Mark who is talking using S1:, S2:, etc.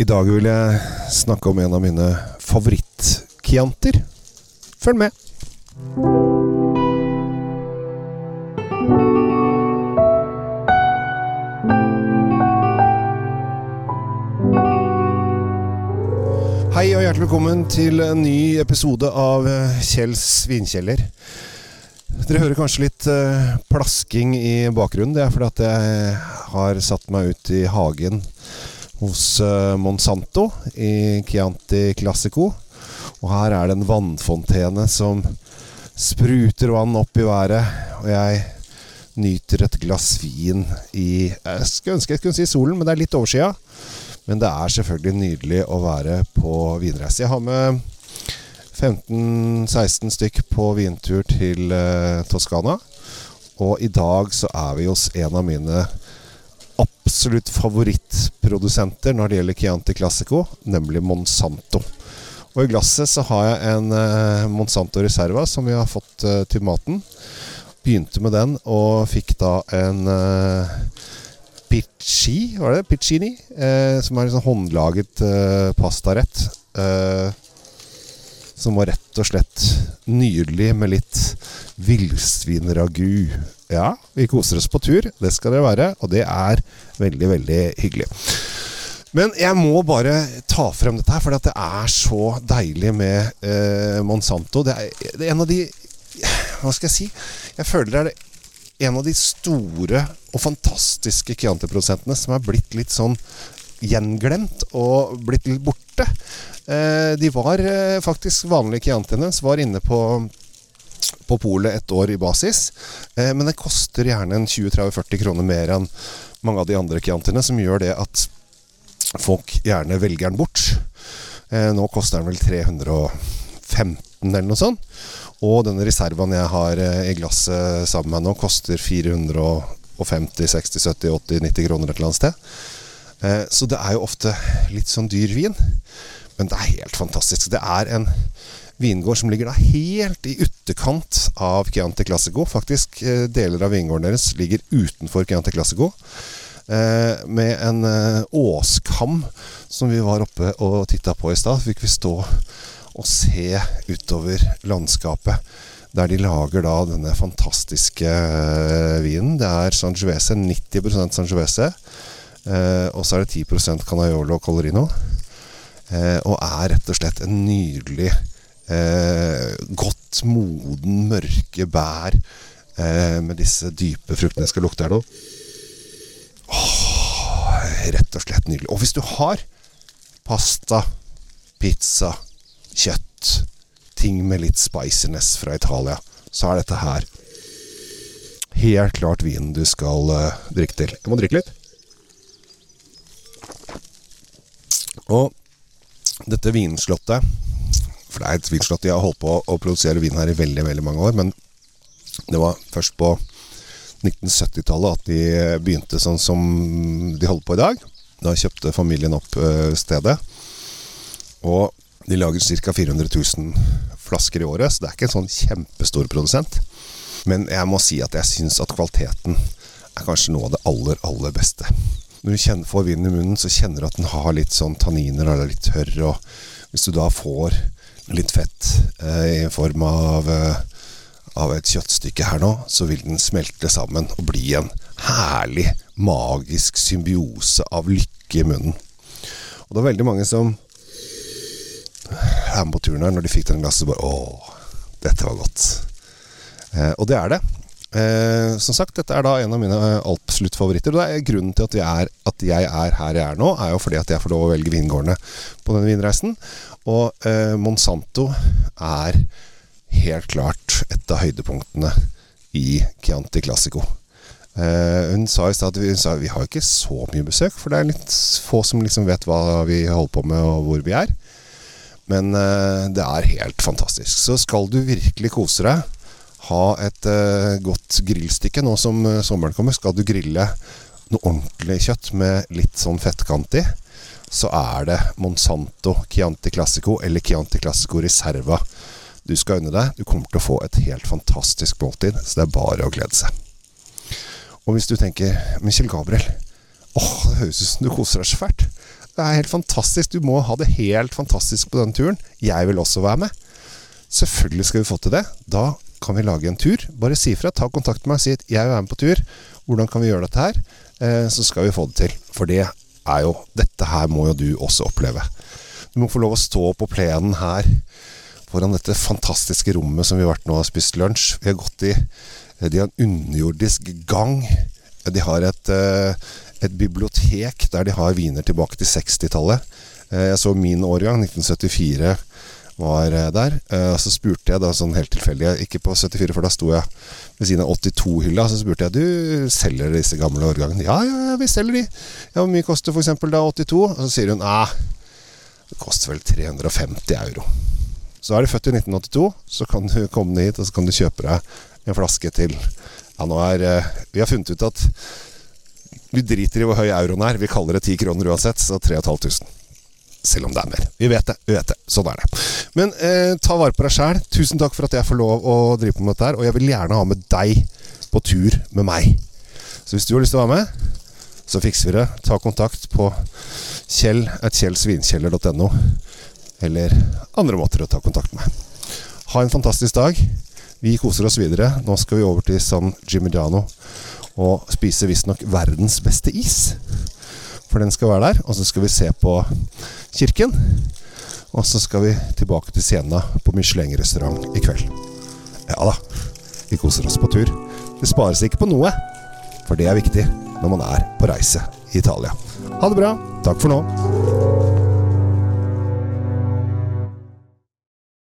S1: I dag vil jeg snakke om en av mine favoritt-Chiantier. Følg med. Hei og hjertelig velkommen til en ny episode av Kjells vinkjeller. Dere hører kanskje litt eh, plasking i bakgrunnen. Det er fordi at jeg har satt meg ut i hagen hos uh, Monsanto i Chianti Classico. Og her er det en vannfontene som spruter vann opp i været. Og jeg nyter et glass vin i Jeg skulle ønske jeg kunne si solen, men det er litt overskya. Men det er selvfølgelig nydelig å være på vinreise. Jeg har med 15-16 stykk på vintur til uh, Toskana. Og i dag så er vi hos en av mine absolutt favorittprodusenter når det gjelder Chianti Classico, nemlig Monsanto. Og i glasset så har jeg en eh, Monsanto Reserva som vi har fått eh, til maten. Begynte med den og fikk da en eh, Picci, var det? Piccini? Eh, som er en sånn håndlaget eh, pastarett. Eh, som var rett og slett nydelig med litt villsvinragu. Ja, vi koser oss på tur. Det skal det være. Og det er veldig, veldig hyggelig. Men jeg må bare ta frem dette her, for det er så deilig med eh, Monsanto. Det er, det er, en av de Hva skal jeg si? Jeg føler det er en av de store og fantastiske Chianti-produsentene som er blitt litt sånn gjenglemt og blitt litt borte. Eh, de var eh, faktisk vanlige Chiantiene var inne på på polet et år i basis. Eh, men den koster gjerne en 20-30-40 kroner mer enn mange av de andre Chiantiene, som gjør det at folk gjerne velger den bort. Eh, nå koster den vel 315 eller noe sånt. Og denne reservaen jeg har eh, i glasset sammen med nå, koster 450, 60, 70, 80, 90 kroner et eller annet sted. Eh, så det er jo ofte litt sånn dyr vin. Men det er helt fantastisk. Det er en vingård som ligger da helt i ytterkant av Chianti Classico. Faktisk eh, deler av vingården deres ligger utenfor Chianti Classico. Eh, med en eh, åskam som vi var oppe og titta på i stad, fikk vi stå og se utover landskapet. Der de lager da denne fantastiske vinen. Det er Sangiovese, 90 Sangiovese. og så er det 10% Canaiolo Colorino. og er rett og slett en nydelig eh, godt moden, mørke bær eh, med disse dype fruktene. Jeg skal lukte her nå. Oh, rett og slett nydelig. Og hvis du har pasta, pizza, kjøtt, ting med litt spiciness fra Italia, så er dette her helt klart vinen du skal uh, drikke til. Jeg må drikke litt. Og dette vinslottet for det er et vinslott. De har holdt på å produsere vin her i veldig, veldig mange år. Men det var først på 1970-tallet at de begynte sånn som de holder på i dag. Da kjøpte familien opp uh, stedet. Og de lager ca. 400 000 flasker i året, så det er ikke en sånn kjempestor produsent. Men jeg må si at jeg syns at kvaliteten er kanskje noe av det aller, aller beste. Når du kjenner, får vinen i munnen, så kjenner du at den har litt sånn tanniner og er litt tørr. Og hvis du da får litt fett eh, i form av, eh, av et kjøttstykke her nå, så vil den smelte sammen og bli en herlig, magisk symbiose av lykke i munnen. Og det er veldig mange som er med på turen her, når de fikk den glasset, bare Å, dette var godt. Eh, og det er det. Eh, som sagt, dette er da en av mine absolutt favoritter. Og det er grunnen til at, er, at, jeg er her jeg er nå, er jo fordi at jeg får lov å velge vingårdene på denne vinreisen. Og eh, Monsanto er helt klart et av høydepunktene i Chianti Classico. Eh, hun sa i stad at vi har ikke så mye besøk, for det er litt få som liksom vet hva vi holder på med og hvor vi er. Men eh, det er helt fantastisk. Så skal du virkelig kose deg, ha et uh, godt grillstykke nå som uh, sommeren kommer, skal du grille noe ordentlig kjøtt med litt sånn fettkant i så er det Monsanto Chianti Classico eller Chianti Classico Reserva du skal unne deg. Du kommer til å få et helt fantastisk måltid, så det er bare å glede seg. Og hvis du tenker Men Kjell Gabriel, åh, det høres ut som du koser deg så fælt. Det er helt fantastisk. Du må ha det helt fantastisk på denne turen. Jeg vil også være med. Selvfølgelig skal vi få til det. Da kan vi lage en tur. Bare si ifra. Ta kontakt med meg. Si at jeg vil være med på tur. Hvordan kan vi gjøre dette her? Eh, så skal vi få det til. For det er jo Dette her må jo du også oppleve. Du må få lov å stå på plenen her foran dette fantastiske rommet som vi har vært nå og spist lunsj. Vi har gått i De har en underjordisk gang. De har et, eh, et bibliotek der de har viner tilbake til 60-tallet. Eh, jeg så min årgang, 1974 var eh, der. og så spurte jeg da sånn helt tilfeldig, ikke på 74, for da sto jeg ved siden av 82-hylla. Så spurte jeg du selger disse gamle årgangene. Ja, ja, vi selger de. Ja, Hvor mye koster f.eks. da 82? Og så sier hun nei det koster vel 350 euro. Så er du født i 1982, så kan du komme ned hit og så kan du kjøpe deg en flaske til Ja, nå er uh, Vi har funnet ut at vi driter i hvor høy euroen er. Vi kaller det 10 kroner uansett, så 3500 selv om det er mer. Vi vet det. vi vet det, Sånn er det. Men eh, ta vare på deg sjæl. Tusen takk for at jeg får lov å drive på med dette her. Og jeg vil gjerne ha med deg på tur med meg. Så hvis du har lyst til å være med, så fikser vi det. Ta kontakt på kjell. Eller andre måter å ta kontakt med. Ha en fantastisk dag. Vi koser oss videre. Nå skal vi over til San Gimignano og spise visstnok verdens beste is. For den skal være der. Og så skal vi se på kirken. Og så skal vi tilbake til Siena på Michelin-restaurant i kveld. Ja da, vi koser oss på tur. Det spares ikke på noe, for det er viktig når man er på reise i Italia. Ha det bra. Takk for nå.